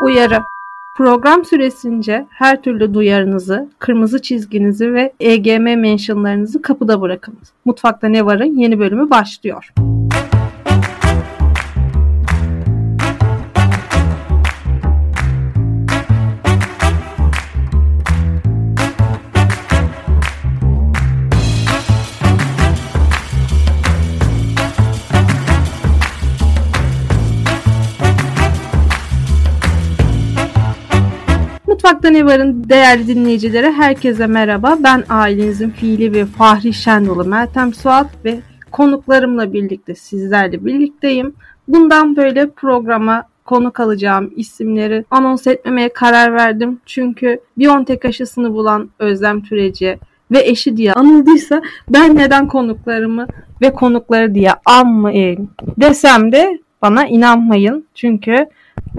Uyarı. Program süresince her türlü duyarınızı, kırmızı çizginizi ve EGM mentionlarınızı kapıda bırakınız. Mutfakta ne varın yeni bölümü başlıyor. Mutfakta Ne Var'ın değerli dinleyicileri herkese merhaba. Ben ailenizin fiili ve Fahri Şendolu Meltem Suat ve konuklarımla birlikte sizlerle birlikteyim. Bundan böyle programa konuk alacağım isimleri anons etmemeye karar verdim. Çünkü Biontech aşısını bulan Özlem Türeci ve eşi diye anıldıysa ben neden konuklarımı ve konukları diye anmayayım desem de bana inanmayın. Çünkü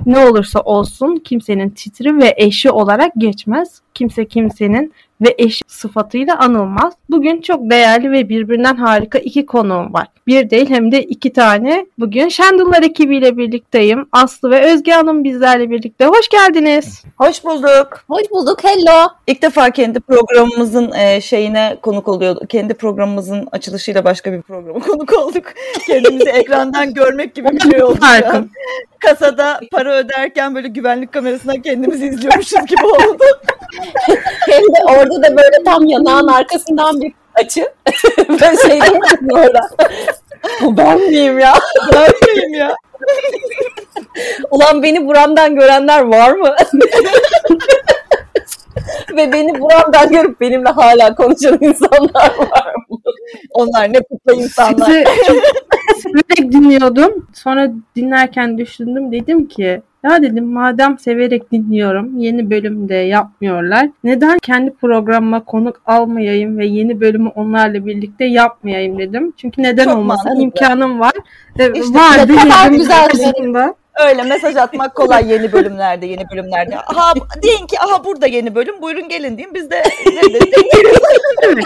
ne olursa olsun kimsenin titri ve eşi olarak geçmez. Kimse kimsenin ve eşi sıfatıyla anılmaz. Bugün çok değerli ve birbirinden harika iki konuğum var. Bir değil hem de iki tane. Bugün Şendullar ekibiyle birlikteyim. Aslı ve Özge Hanım bizlerle birlikte. Hoş geldiniz. Hoş bulduk. Hoş bulduk. Hello. İlk defa kendi programımızın e, şeyine konuk oluyor. Kendi programımızın açılışıyla başka bir programa konuk olduk. Kendimizi ekrandan görmek gibi bir şey oldu. Harika. Kasada para öderken böyle güvenlik kamerasından kendimizi izliyormuşuz gibi oldu. Hem de orada da böyle tam yanağın arkasından bir açı. ben şey demiştim orada. Bu ben miyim ya? Ben miyim ya? Ulan beni buramdan görenler var mı? Ve beni buramdan görüp benimle hala konuşan insanlar var? Onlar ne kutlu insanlar. Sizi çok severek dinliyordum. Sonra dinlerken düşündüm. Dedim ki ya dedim madem severek dinliyorum yeni bölümde yapmıyorlar. Neden kendi programıma konuk almayayım ve yeni bölümü onlarla birlikte yapmayayım dedim. Çünkü neden Çok olmasın mantıklı. imkanım var. İşte var bir güzel aslında. Öyle mesaj atmak kolay yeni bölümlerde, yeni bölümlerde. Aha deyin ki aha burada yeni bölüm. Buyurun gelin deyin. Biz de ne dedik? Evet.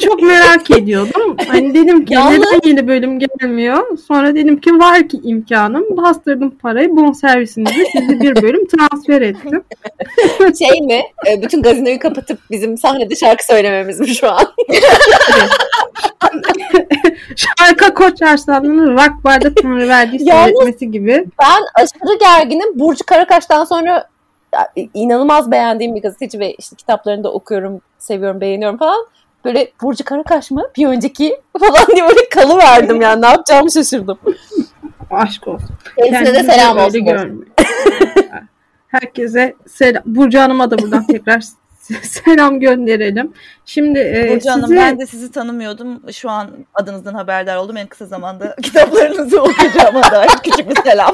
Çok merak ediyordum. Hani dedim ki Yalnız- neden yeni bölüm gelmiyor? Sonra dedim ki var ki imkanım. Bastırdım parayı. Bon servisinize sizi bir bölüm transfer ettim. Şey mi? E, Bütün gazinoyu kapatıp bizim sahnede şarkı söylememiz mi şu an? Şarkı Koç Arslanlı'nın rock barda tanrı verdiği seyretmesi gibi. Ben aşırı gerginim. Burcu Karakaş'tan sonra inanılmaz beğendiğim bir gazeteci ve işte kitaplarını da okuyorum, seviyorum, beğeniyorum falan. Böyle Burcu Karakaş mı? Bir önceki falan diye böyle kalıverdim yani. Ne yapacağımı şaşırdım. Aşk olsun. Kendisine de selam olsun. görmeyin. Herkese selam. Burcu Hanım'a da buradan tekrar selam gönderelim. Şimdi e, Burcu Hanım size ben de sizi tanımıyordum. Şu an adınızdan haberdar oldum. En kısa zamanda kitaplarınızı okuyacağıma dair küçük bir selam.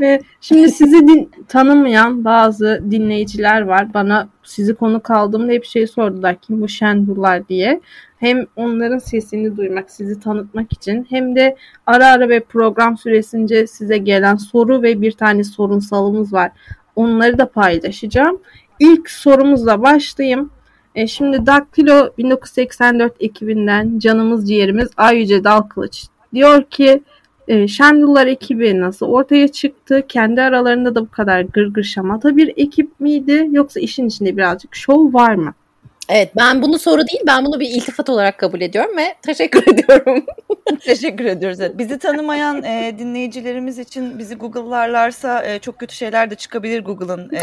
Ve şimdi sizi din- tanımayan bazı dinleyiciler var. Bana sizi konuk aldığımda hep şey sordular kim bu Şendurlar diye. Hem onların sesini duymak, sizi tanıtmak için hem de ara ara ve program süresince size gelen soru ve bir tane sorunsalımız var. Onları da paylaşacağım. İlk sorumuzla başlayayım. E, şimdi Daktilo 1984 ekibinden canımız ciğerimiz Ayyüce Dalkılıç diyor ki e, Şendullar ekibi nasıl ortaya çıktı? Kendi aralarında da bu kadar gırgır şamata bir ekip miydi? Yoksa işin içinde birazcık şov var mı? Evet ben bunu soru değil ben bunu bir iltifat olarak kabul ediyorum ve teşekkür ediyorum. Teşekkür ediyoruz. Evet, Bizi tanımayan e, dinleyicilerimiz için bizi Google'larlarsa e, çok kötü şeyler de çıkabilir Google'ın e,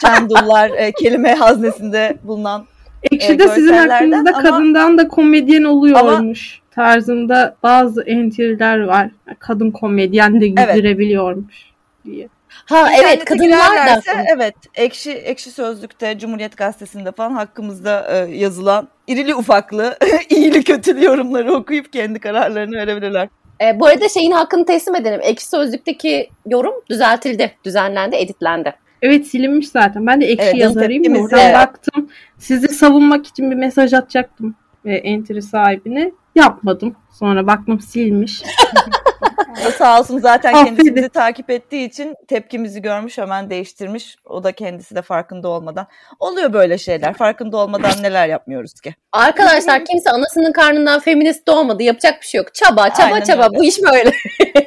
Şendullar e, kelime haznesinde bulunan. Ekşi'de E, sizin hakkınızda ama- kadından da komedyen oluyormuş tarzında bazı entry'ler var. Kadın komedyen de Evet. güldürebiliyormuş diye. Ha evet İnternete kadınlar da evet ekşi ekşi sözlükte Cumhuriyet Gazetesi'nde falan hakkımızda e, yazılan irili ufaklı iyili kötülü yorumları okuyup kendi kararlarını verebilirler. E, bu arada şeyin hakkını teslim edelim. Ekşi Sözlük'teki yorum düzeltildi, düzenlendi, editlendi. Evet silinmiş zaten. Ben de ekşi Evet, yazarıyım. Oradan evet. baktım. Sizi savunmak için bir mesaj atacaktım e, entry sahibine. Yapmadım. Sonra baktım silmiş. Sağ olsun zaten Affedin. kendisi bizi takip ettiği için tepkimizi görmüş hemen değiştirmiş. O da kendisi de farkında olmadan. Oluyor böyle şeyler. Farkında olmadan neler yapmıyoruz ki. Arkadaşlar kimse anasının karnından feminist doğmadı. Yapacak bir şey yok. Çaba, çaba, Aynen çaba. öyle. Bu iş böyle.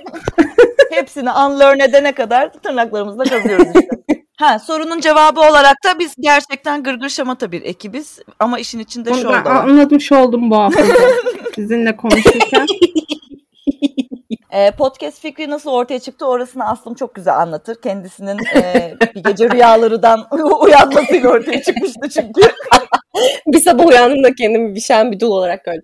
Hepsini unlearn edene kadar tırnaklarımızla kazıyoruz işte. Ha, sorunun cevabı olarak da biz gerçekten gırgır şamata bir ekibiz ama işin içinde Onu şu ben da var. anlamış oldum bu hafta sizinle konuşurken. Ee, podcast fikri nasıl ortaya çıktı orasını Aslım çok güzel anlatır. Kendisinin e, bir gece rüyalarından uyanmasıyla ortaya çıkmıştı çünkü. bir sabah uyandım da kendimi bir şen bir dul olarak gördüm.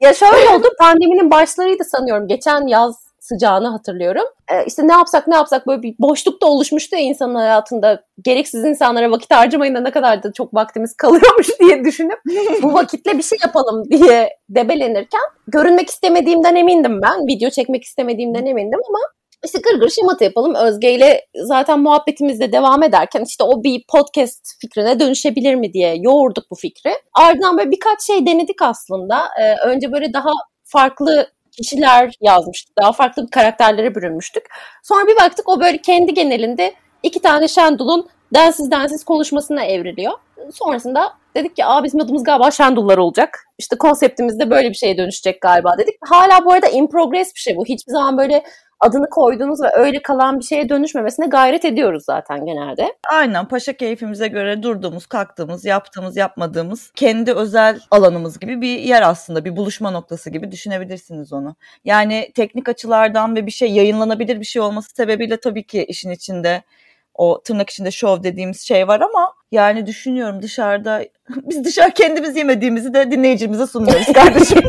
Ya şöyle oldu pandeminin başlarıydı sanıyorum. Geçen yaz sıcağını hatırlıyorum. Ee, işte ne yapsak ne yapsak böyle bir boşluk da oluşmuştu ya insanın hayatında. Gereksiz insanlara vakit harcamayın da ne kadar da çok vaktimiz kalıyormuş diye düşünüp bu vakitle bir şey yapalım diye debelenirken görünmek istemediğimden emindim ben. Video çekmek istemediğimden emindim ama işte gırgır şamata yapalım. Özge ile zaten muhabbetimiz de devam ederken işte o bir podcast fikrine dönüşebilir mi diye yoğurduk bu fikri. Ardından böyle birkaç şey denedik aslında. Ee, önce böyle daha farklı kişiler yazmıştık. Daha farklı karakterlere bürünmüştük. Sonra bir baktık o böyle kendi genelinde iki tane Şendul'un densiz densiz konuşmasına evriliyor. Sonrasında dedik ki aa bizim adımız galiba Şendullar olacak. İşte konseptimiz de böyle bir şeye dönüşecek galiba dedik. Hala bu arada in progress bir şey bu. Hiçbir zaman böyle adını koyduğunuz ve öyle kalan bir şeye dönüşmemesine gayret ediyoruz zaten genelde. Aynen paşa keyfimize göre durduğumuz, kalktığımız, yaptığımız, yapmadığımız kendi özel alanımız gibi bir yer aslında. Bir buluşma noktası gibi düşünebilirsiniz onu. Yani teknik açılardan ve bir şey yayınlanabilir bir şey olması sebebiyle tabii ki işin içinde o tırnak içinde şov dediğimiz şey var ama yani düşünüyorum dışarıda biz dışarı kendimiz yemediğimizi de dinleyicimize sunuyoruz kardeşim.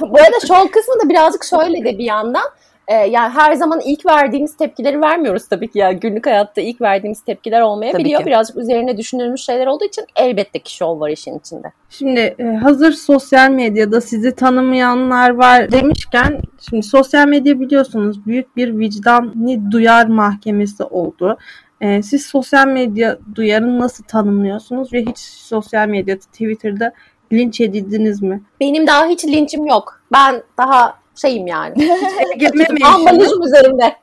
Bu arada şov kısmı da birazcık şöyle de bir yandan e, yani her zaman ilk verdiğimiz tepkileri vermiyoruz tabii ki. Yani günlük hayatta ilk verdiğimiz tepkiler olmayabiliyor. Birazcık üzerine düşünülmüş şeyler olduğu için elbette ki şov var işin içinde. Şimdi e, hazır sosyal medyada sizi tanımayanlar var demişken şimdi sosyal medya biliyorsunuz büyük bir vicdanlı duyar mahkemesi oldu. E, siz sosyal medya duyarını nasıl tanımlıyorsunuz ve hiç sosyal medyada Twitter'da linç edildiniz mi? Benim daha hiç linçim yok. Ben daha şeyim yani. Ambalajım üzerinde.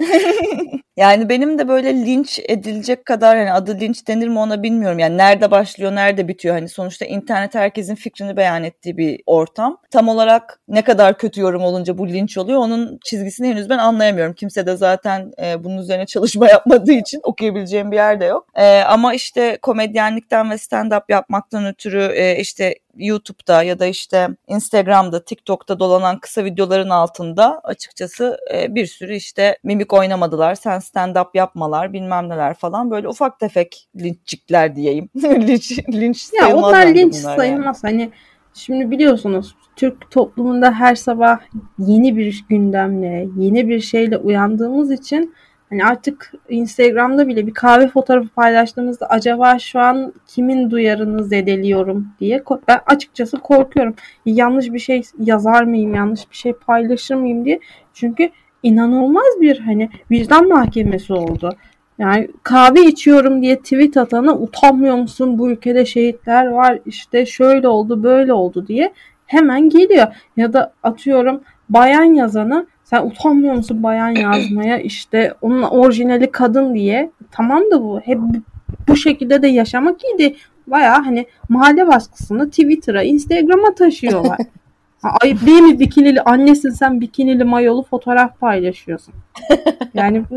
Yani benim de böyle linç edilecek kadar hani adı linç denir mi ona bilmiyorum. Yani nerede başlıyor, nerede bitiyor. Hani sonuçta internet herkesin fikrini beyan ettiği bir ortam. Tam olarak ne kadar kötü yorum olunca bu linç oluyor onun çizgisini henüz ben anlayamıyorum. Kimse de zaten e, bunun üzerine çalışma yapmadığı için okuyabileceğim bir yerde yok. E, ama işte komedyenlikten ve stand-up yapmaktan ötürü e, işte YouTube'da ya da işte Instagram'da, TikTok'ta dolanan kısa videoların altında açıkçası e, bir sürü işte mimik oynamadılar, sen stand-up yapmalar bilmem neler falan böyle ufak tefek linçcikler diyeyim. linç, linç Ya onlar linç bunlar sayılmaz. Hani şimdi biliyorsunuz Türk toplumunda her sabah yeni bir gündemle, yeni bir şeyle uyandığımız için hani artık Instagram'da bile bir kahve fotoğrafı paylaştığımızda acaba şu an kimin duyarını zedeliyorum diye ben açıkçası korkuyorum. Yanlış bir şey yazar mıyım, yanlış bir şey paylaşır mıyım diye. Çünkü inanılmaz bir hani vicdan mahkemesi oldu. Yani kahve içiyorum diye tweet atana utanmıyor musun bu ülkede şehitler var işte şöyle oldu böyle oldu diye hemen geliyor. Ya da atıyorum bayan yazana sen utanmıyor musun bayan yazmaya işte onun orijinali kadın diye tamam da bu hep bu şekilde de yaşamak iyiydi. Baya hani mahalle baskısını Twitter'a, Instagram'a taşıyorlar. Ayıp değil mi bikinili annesin sen bikinili mayolu fotoğraf paylaşıyorsun. Yani bu,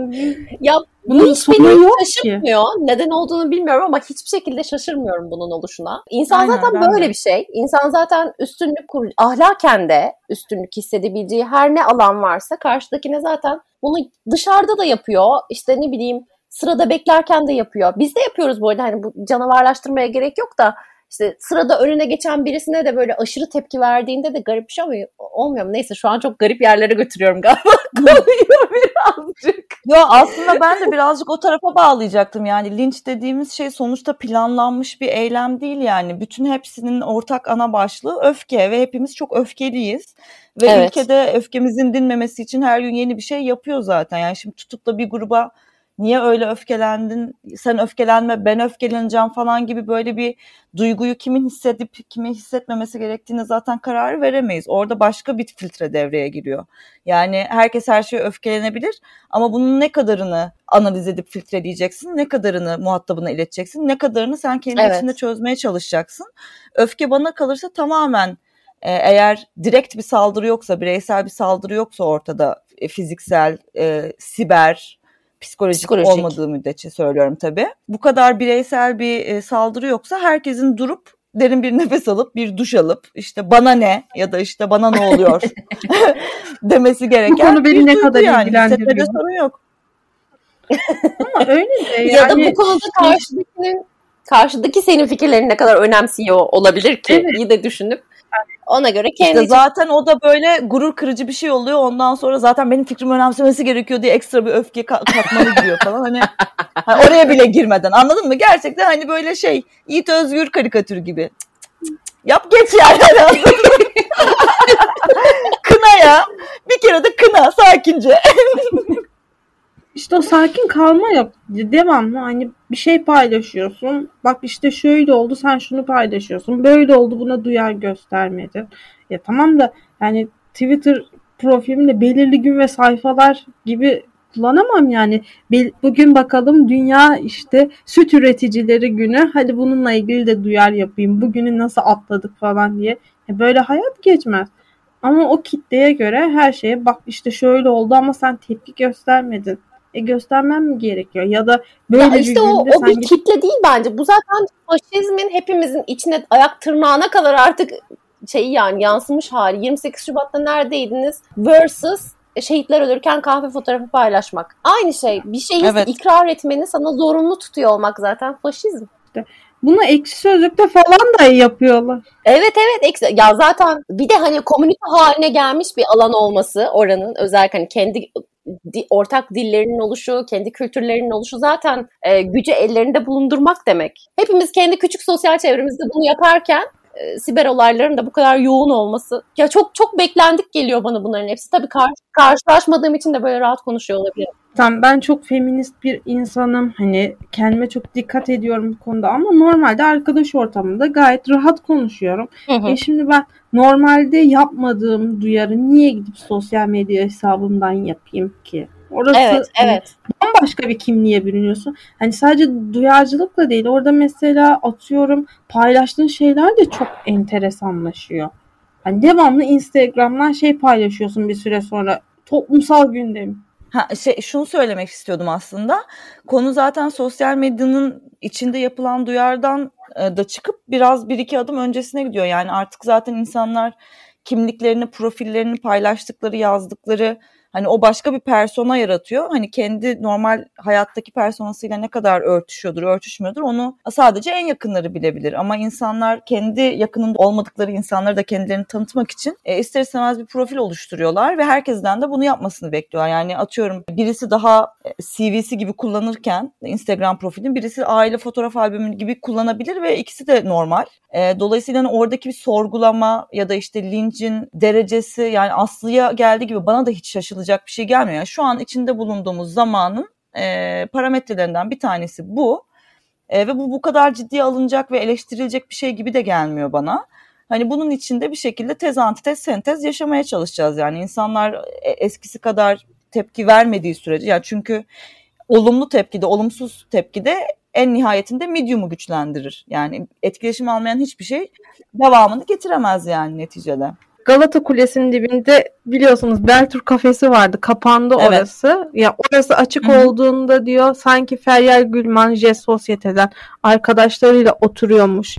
ya bunun hiç sonu beni yok şaşırtmıyor. ki. Neden olduğunu bilmiyorum ama hiçbir şekilde şaşırmıyorum bunun oluşuna. İnsan Aynen, zaten böyle de. bir şey. İnsan zaten üstünlük kur ahlaken de üstünlük hissedebileceği her ne alan varsa karşıdakine zaten bunu dışarıda da yapıyor. İşte ne bileyim sırada beklerken de yapıyor. Biz de yapıyoruz bu arada hani bu canavarlaştırmaya gerek yok da işte sırada önüne geçen birisine de böyle aşırı tepki verdiğinde de garip bir şey olmuyor. olmuyor mu? Neyse şu an çok garip yerlere götürüyorum galiba konuyu birazcık. Yo aslında ben de birazcık o tarafa bağlayacaktım. Yani linç dediğimiz şey sonuçta planlanmış bir eylem değil yani. Bütün hepsinin ortak ana başlığı öfke ve hepimiz çok öfkeliyiz. Ve Evet. ülkede öfkemizin dinmemesi için her gün yeni bir şey yapıyor zaten. Yani şimdi tutup da bir gruba niye öyle öfkelendin, sen öfkelenme, ben öfkeleneceğim falan gibi böyle bir duyguyu kimin hissedip kimin hissetmemesi gerektiğine zaten kararı veremeyiz. Orada başka bir filtre devreye giriyor. Yani herkes her şeye öfkelenebilir ama bunun ne kadarını analiz edip filtreleyeceksin, ne kadarını muhatabına ileteceksin, ne kadarını sen kendi Evet. içinde çözmeye çalışacaksın. Öfke bana kalırsa tamamen e, eğer direkt bir saldırı yoksa, bireysel bir saldırı yoksa ortada e, fiziksel, e, siber, psikolojik, psikolojik olmadığı müddetçe söylüyorum tabii. Bu kadar bireysel bir e, saldırı yoksa herkesin durup derin bir nefes alıp bir duş alıp işte bana ne ya da işte bana ne oluyor demesi gereken bu konu beni ne kadar yani. ilgilendiriyor. sorun yok. Ama öyle de yani. Ya da bu konuda karşıdakinin karşıdaki senin fikirlerini ne kadar önemsiyor olabilir ki evet. iyi de düşünüp ona göre kendi işte zaten o da böyle gurur kırıcı bir şey oluyor. Ondan sonra zaten benim fikrimi önemsemesi gerekiyor diye ekstra bir öfke katmanı giriyor falan. Hani, hani oraya bile girmeden anladın mı? Gerçekten hani böyle şey Yiğit Özgür karikatürü gibi. Yap geç yani. kına ya. Bir kere de kına sakince. İşte o sakin kalma yok. Devamlı hani bir şey paylaşıyorsun. Bak işte şöyle oldu sen şunu paylaşıyorsun. Böyle oldu buna duyar göstermedin. Ya tamam da yani Twitter profilimde belirli gün ve sayfalar gibi kullanamam yani. Bugün bakalım dünya işte süt üreticileri günü. Hadi bununla ilgili de duyar yapayım. Bugünü nasıl atladık falan diye. Böyle hayat geçmez. Ama o kitleye göre her şeye bak işte şöyle oldu ama sen tepki göstermedin e, göstermem mi gerekiyor? Ya da böyle ya işte bir o, o bir git... kitle değil bence. Bu zaten faşizmin hepimizin içine ayak tırnağına kadar artık şey yani yansımış hali. 28 Şubat'ta neredeydiniz? Versus şehitler ölürken kahve fotoğrafı paylaşmak. Aynı şey. Bir şeyi evet. ikrar etmeni sana zorunlu tutuyor olmak zaten faşizm. İşte bunu ekşi sözlükte falan da yapıyorlar. Evet evet ekşi. Ya zaten bir de hani komünite haline gelmiş bir alan olması oranın özellikle hani kendi di, ortak dillerinin oluşu, kendi kültürlerinin oluşu zaten e, gücü ellerinde bulundurmak demek. Hepimiz kendi küçük sosyal çevremizde bunu yaparken e, siber olayların da bu kadar yoğun olması ya çok çok beklendik geliyor bana bunların hepsi. Tabii kar, karşılaşmadığım için de böyle rahat konuşuyor olabilirim. Tamam ben çok feminist bir insanım. Hani kendime çok dikkat ediyorum bu konuda ama normalde arkadaş ortamında gayet rahat konuşuyorum. Hı hı. E şimdi ben normalde yapmadığım duyarı niye gidip sosyal medya hesabımdan yapayım ki? Orası evet, hani evet. bambaşka bir kimliğe bürünüyorsun. Hani sadece duyarcılıkla değil. Orada mesela atıyorum paylaştığın şeyler de çok enteresanlaşıyor. Hani devamlı Instagram'dan şey paylaşıyorsun bir süre sonra. Toplumsal gündem. Ha, şey, şunu söylemek istiyordum aslında. Konu zaten sosyal medyanın içinde yapılan duyardan e, da çıkıp biraz bir iki adım öncesine gidiyor. Yani artık zaten insanlar kimliklerini, profillerini paylaştıkları, yazdıkları Hani o başka bir persona yaratıyor. Hani kendi normal hayattaki personasıyla ne kadar örtüşüyordur, örtüşmüyordur onu sadece en yakınları bilebilir. Ama insanlar kendi yakınında olmadıkları insanları da kendilerini tanıtmak için e, ister istemez bir profil oluşturuyorlar ve herkesten de bunu yapmasını bekliyorlar. Yani atıyorum birisi daha e, CV'si gibi kullanırken Instagram profilini birisi aile fotoğraf albümü gibi kullanabilir ve ikisi de normal. E, dolayısıyla hani oradaki bir sorgulama ya da işte lincin derecesi yani Aslı'ya geldiği gibi bana da hiç şaşılacak bir şey gelmiyor. Şu an içinde bulunduğumuz zamanın e, parametrelerinden bir tanesi bu. E, ve bu bu kadar ciddiye alınacak ve eleştirilecek bir şey gibi de gelmiyor bana. Hani bunun içinde bir şekilde tez antitez sentez yaşamaya çalışacağız yani insanlar e, eskisi kadar tepki vermediği sürece yani çünkü olumlu tepkide olumsuz tepkide en nihayetinde medium'u güçlendirir. Yani etkileşim almayan hiçbir şey devamını getiremez yani neticede. Galata Kulesi'nin dibinde biliyorsunuz Beltur kafesi vardı. Kapandı evet. orası. Ya orası açık Hı-hı. olduğunda diyor sanki Feryal Gülman Jet Sosyete'den arkadaşlarıyla oturuyormuş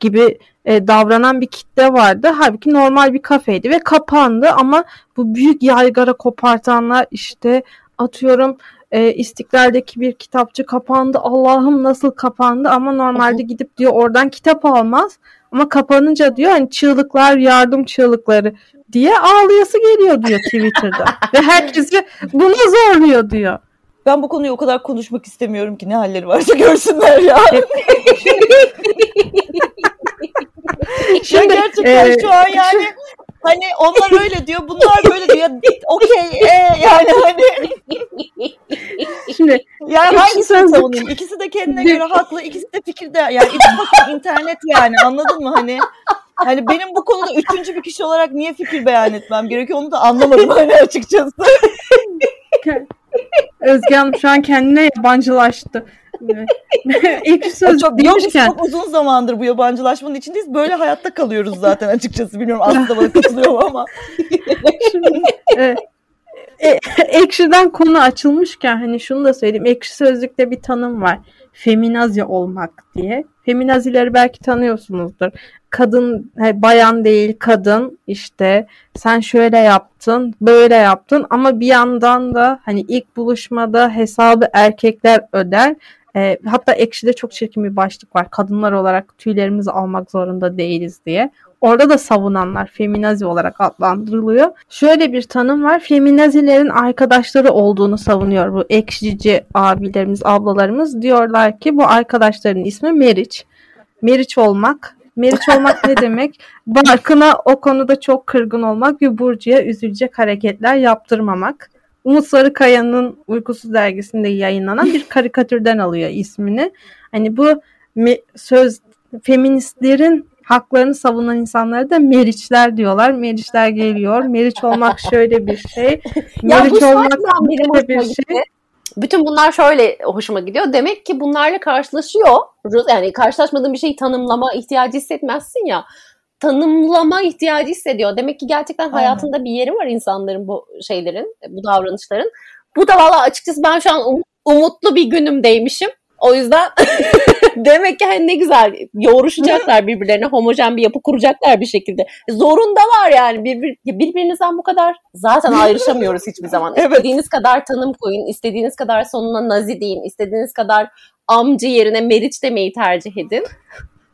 gibi e, davranan bir kitle vardı. Halbuki normal bir kafeydi ve kapandı ama bu büyük yaygara kopartanlar işte atıyorum e, İstiklal'deki bir kitapçı kapandı. Allah'ım nasıl kapandı ama normalde gidip diyor oradan kitap almaz. Ama kapanınca diyor hani çığlıklar yardım çığlıkları diye ağlayası geliyor diyor Twitter'da. Ve herkesi buna zorluyor diyor. Ben bu konuyu o kadar konuşmak istemiyorum ki ne halleri varsa görsünler ya. Şimdi, ya gerçekten e, şu an yani Hani onlar öyle diyor, bunlar böyle diyor. Okey, e, yani hani. Şimdi yani hangisini savunayım? İkisi de kendine göre haklı, ikisi de fikirde. Yani internet yani anladın mı hani? Hani benim bu konuda üçüncü bir kişi olarak niye fikir beyan etmem gerekiyor onu da anlamadım hani açıkçası. Özge Hanım şu an kendine yabancılaştı. İlk söz çok, demişken. Çok uzun zamandır bu yabancılaşmanın içindeyiz. Böyle hayatta kalıyoruz zaten açıkçası. Bilmiyorum aslında bana katılıyor ama. Şimdi, e, e, ekşiden konu açılmışken hani şunu da söyleyeyim. Ekşi Sözlük'te bir tanım var. Feminazi olmak diye. Feminazileri belki tanıyorsunuzdur. Kadın, bayan değil kadın işte sen şöyle yaptın, böyle yaptın ama bir yandan da hani ilk buluşmada hesabı erkekler öder. E, hatta Ekşi'de çok çirkin bir başlık var. Kadınlar olarak tüylerimizi almak zorunda değiliz diye. Orada da savunanlar feminazi olarak adlandırılıyor. Şöyle bir tanım var. Feminazilerin arkadaşları olduğunu savunuyor bu ekşici abilerimiz, ablalarımız. Diyorlar ki bu arkadaşların ismi Meriç. Meriç olmak. Meriç olmak ne demek? Barkına o konuda çok kırgın olmak ve Burcu'ya üzülecek hareketler yaptırmamak. Umut Sarıkaya'nın Uykusuz dergisinde yayınlanan bir karikatürden alıyor ismini. Hani bu söz feministlerin haklarını savunan insanlara da meriçler diyorlar. Meriçler geliyor. Meriç olmak şöyle bir şey. Meriç ya olmak böyle bir şey. Bütün bunlar şöyle hoşuma gidiyor. Demek ki bunlarla karşılaşıyor. Yani karşılaşmadığın bir şeyi tanımlama ihtiyacı hissetmezsin ya. Tanımlama ihtiyacı hissediyor. Demek ki gerçekten hayatında Aynen. bir yeri var insanların bu şeylerin, bu davranışların. Bu da valla açıkçası ben şu an um- umutlu bir günümdeymişim. O yüzden demek ki hani ne güzel yoğuruşacaklar birbirlerine homojen bir yapı kuracaklar bir şekilde. Zorundalar yani birbir, birbirinizden bu kadar zaten ayrışamıyoruz hiçbir zaman. evet. İstediğiniz kadar tanım koyun, istediğiniz kadar sonuna nazi deyin, istediğiniz kadar amcı yerine meriç demeyi tercih edin.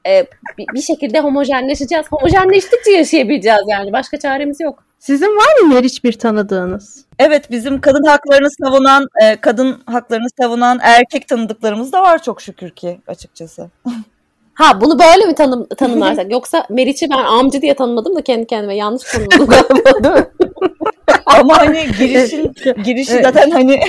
Ee, bir, şekilde homojenleşeceğiz. Homojenleştikçe yaşayabileceğiz yani. Başka çaremiz yok. Sizin var mı Meriç bir tanıdığınız? Evet bizim kadın haklarını savunan, e, kadın haklarını savunan erkek tanıdıklarımız da var çok şükür ki açıkçası. Ha bunu böyle mi tanım, tanımlarsak? Yoksa Meriç'i ben amcı diye tanımadım da kendi kendime yanlış tanımladım galiba değil mi? Ama hani girişin girişi evet. zaten hani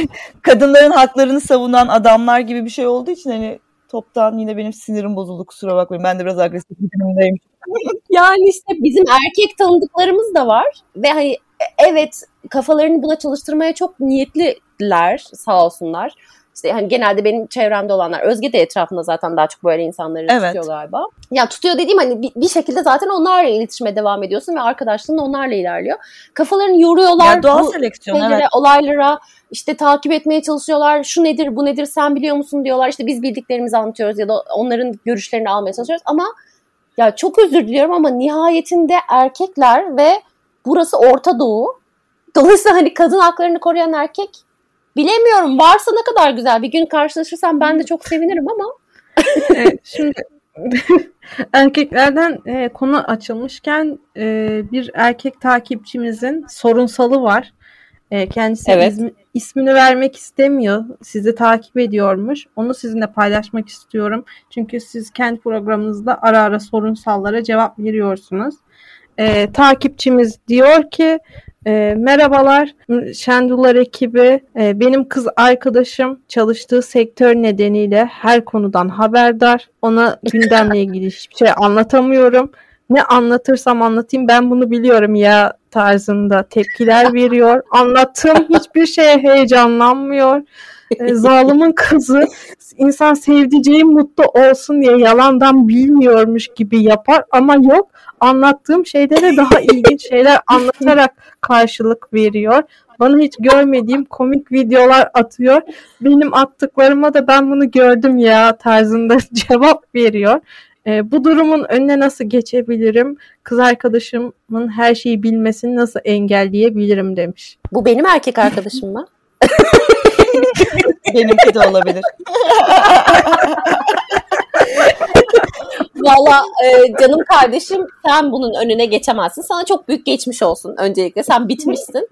kadınların haklarını savunan adamlar gibi bir şey olduğu için hani toptan yine benim sinirim bozuldu kusura bakmayın. Ben de biraz agresif bir durumdayım. yani işte bizim erkek tanıdıklarımız da var ve hani e, evet kafalarını buna çalıştırmaya çok niyetliler sağ olsunlar. İşte hani genelde benim çevremde olanlar Özge de etrafında zaten daha çok böyle insanları evet. tutuyor galiba. Ya tutuyor dediğim hani bir, bir şekilde zaten onlarla iletişime devam ediyorsun ve arkadaşlığın onlarla ilerliyor. Kafalarını yoruyorlar. Ya doğal bu seleksiyon şeylere, evet. Olaylara işte takip etmeye çalışıyorlar. Şu nedir bu nedir sen biliyor musun diyorlar. İşte biz bildiklerimizi anlatıyoruz ya da onların görüşlerini almaya çalışıyoruz ama ya çok özür diliyorum ama nihayetinde erkekler ve burası Orta Doğu. Dolayısıyla hani kadın haklarını koruyan erkek bilemiyorum. Varsa ne kadar güzel. Bir gün karşılaşırsam ben de çok sevinirim ama. evet, şimdi erkeklerden e, konu açılmışken e, bir erkek takipçimizin sorunsalı var. E, kendisi evet. ismi, ismini vermek istemiyor. Sizi takip ediyormuş. Onu sizinle paylaşmak istiyorum. Çünkü siz kendi programınızda ara ara sorunsallara cevap veriyorsunuz. E, takipçimiz diyor ki e, merhabalar Şendular ekibi. E, benim kız arkadaşım çalıştığı sektör nedeniyle her konudan haberdar. Ona gündemle ilgili hiçbir şey anlatamıyorum. Ne anlatırsam anlatayım ben bunu biliyorum ya tarzında tepkiler veriyor. Anlattığım hiçbir şeye heyecanlanmıyor. E, zalimin kızı insan sevdiceği mutlu olsun diye yalandan bilmiyormuş gibi yapar ama yok anlattığım şeylere daha ilginç şeyler anlatarak karşılık veriyor. Bana hiç görmediğim komik videolar atıyor. Benim attıklarıma da ben bunu gördüm ya tarzında cevap veriyor. E, bu durumun önüne nasıl geçebilirim? Kız arkadaşımın her şeyi bilmesini nasıl engelleyebilirim demiş. Bu benim erkek arkadaşım mı? Benimki de olabilir. Valla e, canım kardeşim sen bunun önüne geçemezsin. Sana çok büyük geçmiş olsun öncelikle. Sen bitmişsin.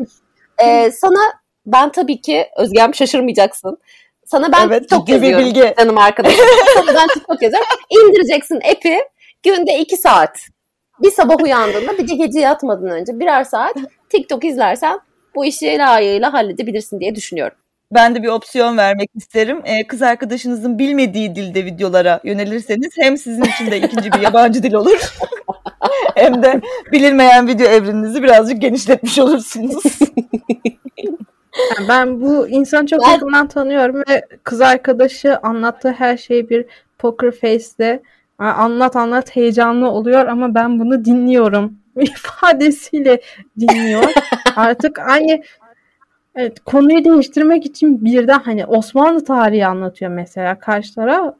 E, sana ben tabii ki Özgem şaşırmayacaksın. Sana ben evet, TikTok yazıyorum bilgi. canım arkadaşım. Sana ben TikTok yazıyorum. İndireceksin app'i günde iki saat. Bir sabah uyandığında bir de gece yatmadan önce birer saat TikTok izlersen bu işi layığıyla halledebilirsin diye düşünüyorum ben de bir opsiyon vermek isterim. Ee, kız arkadaşınızın bilmediği dilde videolara yönelirseniz hem sizin için de ikinci bir yabancı dil olur. hem de bilinmeyen video evreninizi birazcık genişletmiş olursunuz. Yani ben bu insan çok ben... yakından tanıyorum ve kız arkadaşı anlattığı her şeyi bir poker face'de anlat anlat heyecanlı oluyor ama ben bunu dinliyorum ifadesiyle dinliyor. Artık aynı Evet, konuyu değiştirmek için birden hani Osmanlı tarihi anlatıyor mesela karşı taraf.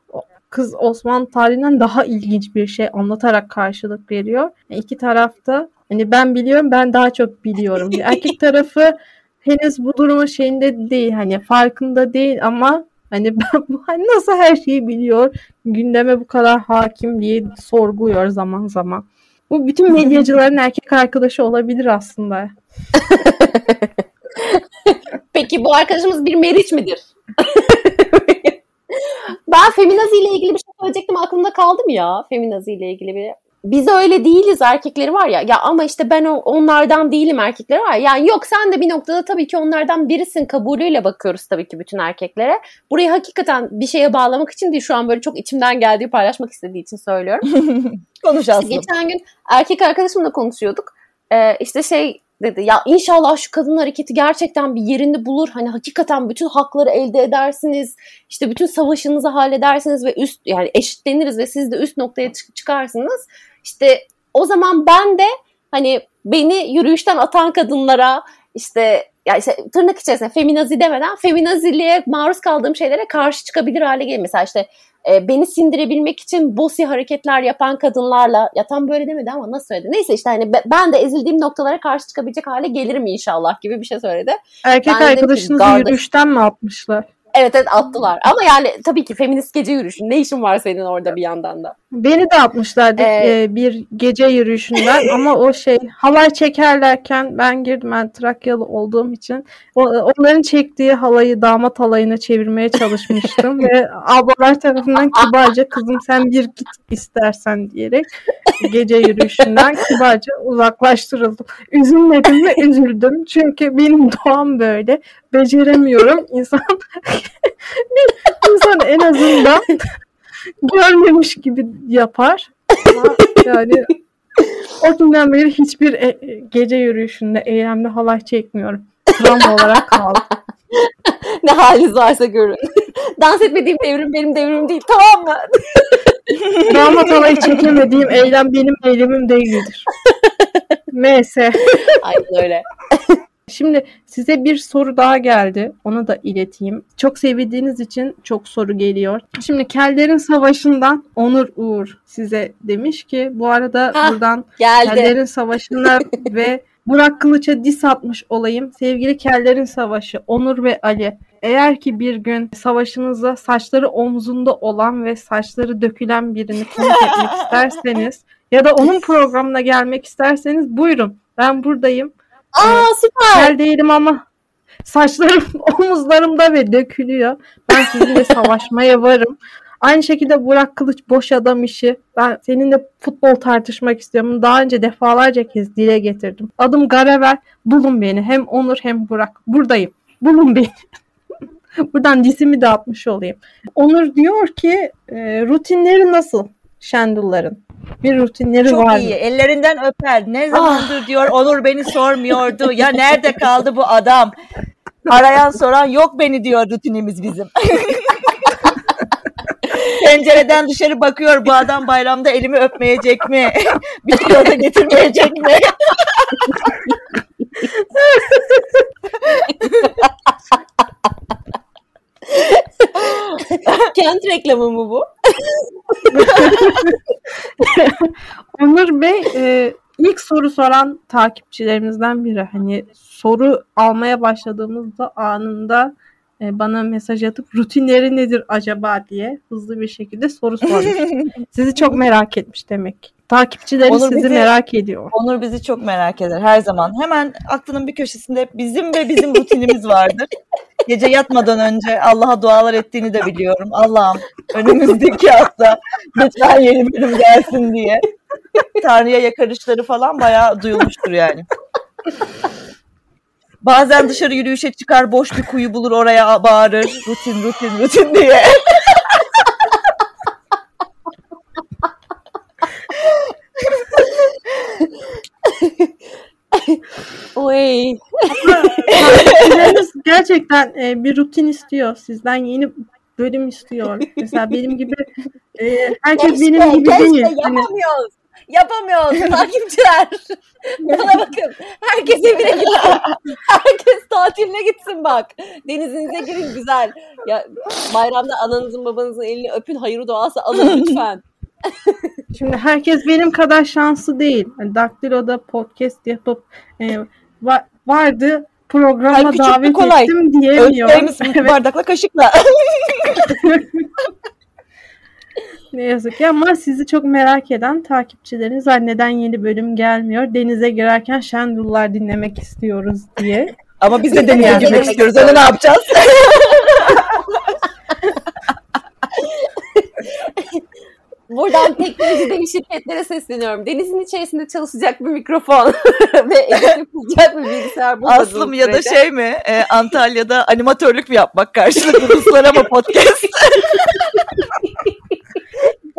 Kız Osmanlı tarihinden daha ilginç bir şey anlatarak karşılık veriyor. Yani iki tarafta hani ben biliyorum ben daha çok biliyorum. Erkek tarafı henüz bu durumun şeyinde değil hani farkında değil ama hani ben bu hani nasıl her şeyi biliyor gündeme bu kadar hakim diye sorguluyor zaman zaman. Bu bütün medyacıların erkek arkadaşı olabilir aslında. Peki bu arkadaşımız bir meriç midir? ben feminazi ile ilgili bir şey söyleyecektim aklımda kaldı mı ya? Feminazi ile ilgili bir biz öyle değiliz erkekleri var ya. Ya ama işte ben onlardan değilim erkekleri var ya. Yani yok sen de bir noktada tabii ki onlardan birisin kabulüyle bakıyoruz tabii ki bütün erkeklere. Burayı hakikaten bir şeye bağlamak için değil şu an böyle çok içimden geldiği paylaşmak istediği için söylüyorum. Konuşalım. İşte geçen gün erkek arkadaşımla konuşuyorduk. Ee, işte şey dedi ya inşallah şu kadın hareketi gerçekten bir yerini bulur. Hani hakikaten bütün hakları elde edersiniz. İşte bütün savaşınızı halledersiniz ve üst yani eşitleniriz ve siz de üst noktaya çıkarsınız. İşte o zaman ben de hani beni yürüyüşten atan kadınlara işte ya işte tırnak içerisinde feminazi demeden feminaziliğe maruz kaldığım şeylere karşı çıkabilir hale gelir. Mesela işte e, beni sindirebilmek için bossy hareketler yapan kadınlarla ya tam böyle demedi ama nasıl söyledi? Neyse işte hani ben de ezildiğim noktalara karşı çıkabilecek hale gelirim inşallah gibi bir şey söyledi. Erkek ben arkadaşınızı yürüyüşten mi atmışlar? Evet evet attılar. Ama yani tabii ki feminist gece yürüyüşü. Ne işin var senin orada bir yandan da? Beni de atmışlardı ee, e, bir gece yürüyüşünden ama o şey halay çekerlerken ben girdim ben Trakyalı olduğum için onların çektiği halayı damat halayına çevirmeye çalışmıştım ve ablalar tarafından kibarca kızım sen bir git istersen diyerek gece yürüyüşünden kibarca uzaklaştırıldım. Üzülmedim ve üzüldüm çünkü benim doğam böyle beceremiyorum. İnsan insan en azından görmemiş gibi yapar. Ama yani o günden beri hiçbir e- gece yürüyüşünde eylemde halay çekmiyorum. Travma olarak kaldı. ne haliniz varsa görün. Dans etmediğim devrim benim devrim değil tamam mı? Damat halayı çekemediğim eylem benim eylemim değildir. MS. Aynen öyle. Şimdi size bir soru daha geldi. Onu da ileteyim. Çok sevdiğiniz için çok soru geliyor. Şimdi Kellerin Savaşı'ndan Onur Uğur size demiş ki bu arada Hah, buradan geldi. Kellerin Savaşı'na ve Burak Kılıç'a dis atmış olayım. Sevgili Kellerin Savaşı, Onur ve Ali. Eğer ki bir gün savaşınızda saçları omzunda olan ve saçları dökülen birini konuk etmek isterseniz ya da onun programına gelmek isterseniz buyurun. Ben buradayım. Aa süper. Kel değilim ama saçlarım omuzlarımda ve dökülüyor. Ben sizinle savaşmaya varım. Aynı şekilde Burak Kılıç boş adam işi. Ben seninle futbol tartışmak istiyorum. Daha önce defalarca kez dile getirdim. Adım Garaver. Bulun beni. Hem Onur hem Burak. Buradayım. Bulun beni. Buradan dizimi de atmış olayım. Onur diyor ki e, rutinleri nasıl Şendulların? bir rutinleri Çok var. Çok iyi. Ellerinden öper. Ne zamandır ah. diyor Onur beni sormuyordu. Ya nerede kaldı bu adam? Arayan soran yok beni diyor rutinimiz bizim. Pencereden dışarı bakıyor bu adam bayramda elimi öpmeyecek mi? Bir kilo da getirmeyecek mi? Kent reklamı mı bu? Onur Bey e, ilk soru soran takipçilerimizden biri. Hani soru almaya başladığımızda anında e, bana mesaj atıp rutinleri nedir acaba diye hızlı bir şekilde soru sormuş. Sizi çok merak etmiş demek. Takipçileri Onur sizi bizi, merak ediyor. Onur bizi çok merak eder her zaman. Hemen aklının bir köşesinde bizim ve bizim rutinimiz vardır. Gece yatmadan önce Allah'a dualar ettiğini de biliyorum. Allah'ım önümüzdeki hafta lütfen yeni bölüm gelsin diye. Tanrı'ya yakarışları falan bayağı duyulmuştur yani. Bazen dışarı yürüyüşe çıkar boş bir kuyu bulur oraya bağırır. Rutin rutin rutin diye. Oy. gerçekten e, bir rutin istiyor. Sizden yeni bölüm istiyor. Mesela benim gibi e, herkes keşke, benim gibi keşke değil. Hani yapamıyoruz. Yapamıyoruz takipçiler. Bana bakın. Herkes evine gitsin. Herkes tatiline gitsin bak. Denizinize girin güzel. Ya bayramda ananızın babanızın elini öpün hayırlı duası alın lütfen. Şimdi herkes benim kadar şanslı değil. Yani Daktilo'da podcast yapıp e, va- vardı programa bir davet kolay. ettim diyemiyor. Evet, bardakla kaşıkla. ne yazık ki ama sizi çok merak eden takipçileriniz var. Neden yeni bölüm gelmiyor? Denize girerken Şendullar dinlemek istiyoruz diye. Ama biz de denize girmek istiyoruz. Onu ne yapacağız? Buradan teknoloji devi şirketlere sesleniyorum. Denizin içerisinde çalışacak bir mikrofon ve yapılacak bir bilgisayar bulmadığınız Aslım ya da şey mi? e, Antalya'da animatörlük mü yapmak karşılıklı Ruslar ama podcast.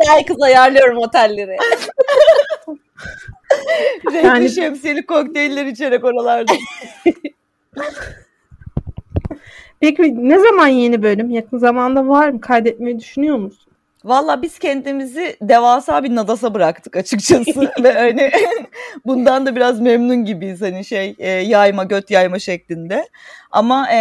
Gel kız ayarlıyorum otelleri. Renkli Yani- şemsiyeli kokteyller içerek oralarda. Peki ne zaman yeni bölüm? Yakın zamanda var mı? Kaydetmeyi düşünüyor musun? Valla biz kendimizi devasa bir nadasa bıraktık açıkçası ve hani bundan da biraz memnun gibiyiz hani şey e, yayma göt yayma şeklinde. Ama e,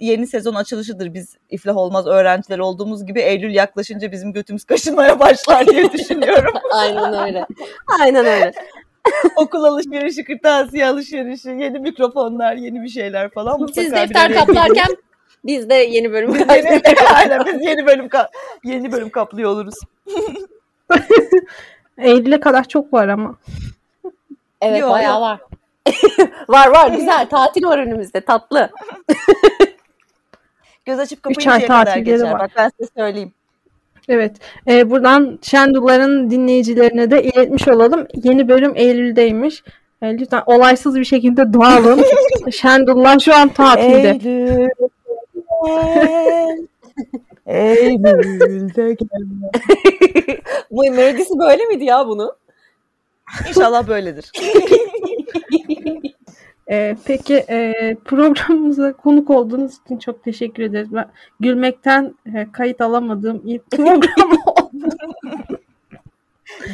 yeni sezon açılışıdır biz iflah olmaz öğrenciler olduğumuz gibi Eylül yaklaşınca bizim götümüz kaşınmaya başlar diye düşünüyorum. Aynen öyle. Aynen öyle. Okul alışverişi, kırtasiye alışverişi, yeni mikrofonlar, yeni bir şeyler falan. Siz defter kaplarken biz de yeni bölüm Biz yeni, aynen, biz yeni bölüm ka- yeni bölüm kaplıyor oluruz. Eylül'e kadar çok var ama. Evet Yok, bayağı yok. var. var var güzel. Tatil var önümüzde tatlı. Göz açıp kapayıncaya kadar geçer. var. Bak ben size söyleyeyim. Evet. Ee, buradan Şendulların dinleyicilerine de iletmiş olalım. Yeni bölüm Eylül'deymiş. Ee, lütfen olaysız bir şekilde dağılın. Şendullar şu an tatilde. Eylül. Eylül'de gel. Bu melodisi böyle miydi ya bunun? İnşallah böyledir. Ee, peki e, programımıza konuk olduğunuz için çok teşekkür ederiz. Ben gülmekten e, kayıt alamadığım ilk program oldu.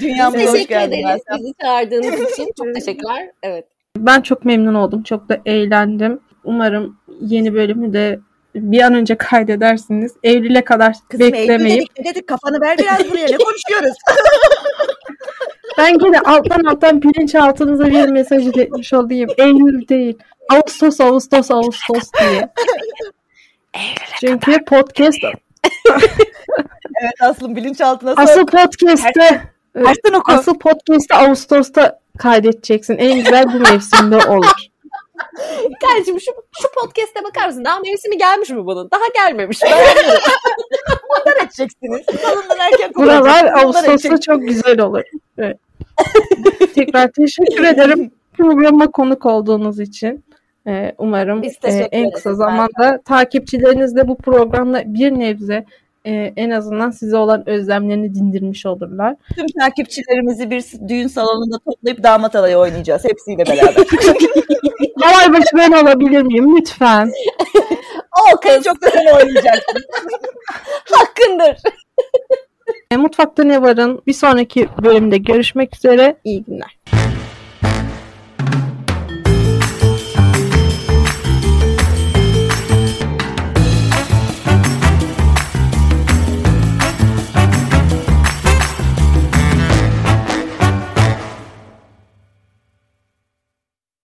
Dünyamıza hoş teşekkür geldin ederiz bizi çağırdığınız için. Çok teşekkürler. Evet. Ben çok memnun oldum. Çok da eğlendim. Umarım yeni bölümü de bir an önce kaydedersiniz. Eylül'e kadar Kızım Eylül beklemeyip. dedik, ne dedik kafanı ver biraz buraya ne konuşuyoruz? Ben gene alttan alttan bilinçaltınıza bir mesaj iletmiş olayım. Eylül değil. Ağustos, Ağustos, Ağustos diye. Çünkü podcast evet Aslım bilinçaltına asıl podcast'te Tersten oku. asıl podcast'te Ağustos'ta kaydedeceksin. En güzel bu mevsimde olur. Kardeşim şu, şu podcast'e bakar mısın? Daha mevsimi gelmiş mi bunun? Daha gelmemiş. Ben Bunlar edeceksiniz. Salondan erken Buralar. Bunlar Ağustos'ta çok güzel olur. Evet. Tekrar teşekkür ederim programa konuk olduğunuz için. Ee, umarım e, en kısa zamanda takipçileriniz de bu programla bir nebze e, en azından size olan özlemlerini dindirmiş olurlar. Tüm takipçilerimizi bir düğün salonunda toplayıp damat alayı oynayacağız. Hepsiyle beraber. Halay başı ben olabilir miyim lütfen? o kız çok sen oynayacaksın. hakkındır. E, Mutfakta ne varın? Bir sonraki bölümde görüşmek üzere. İyi günler.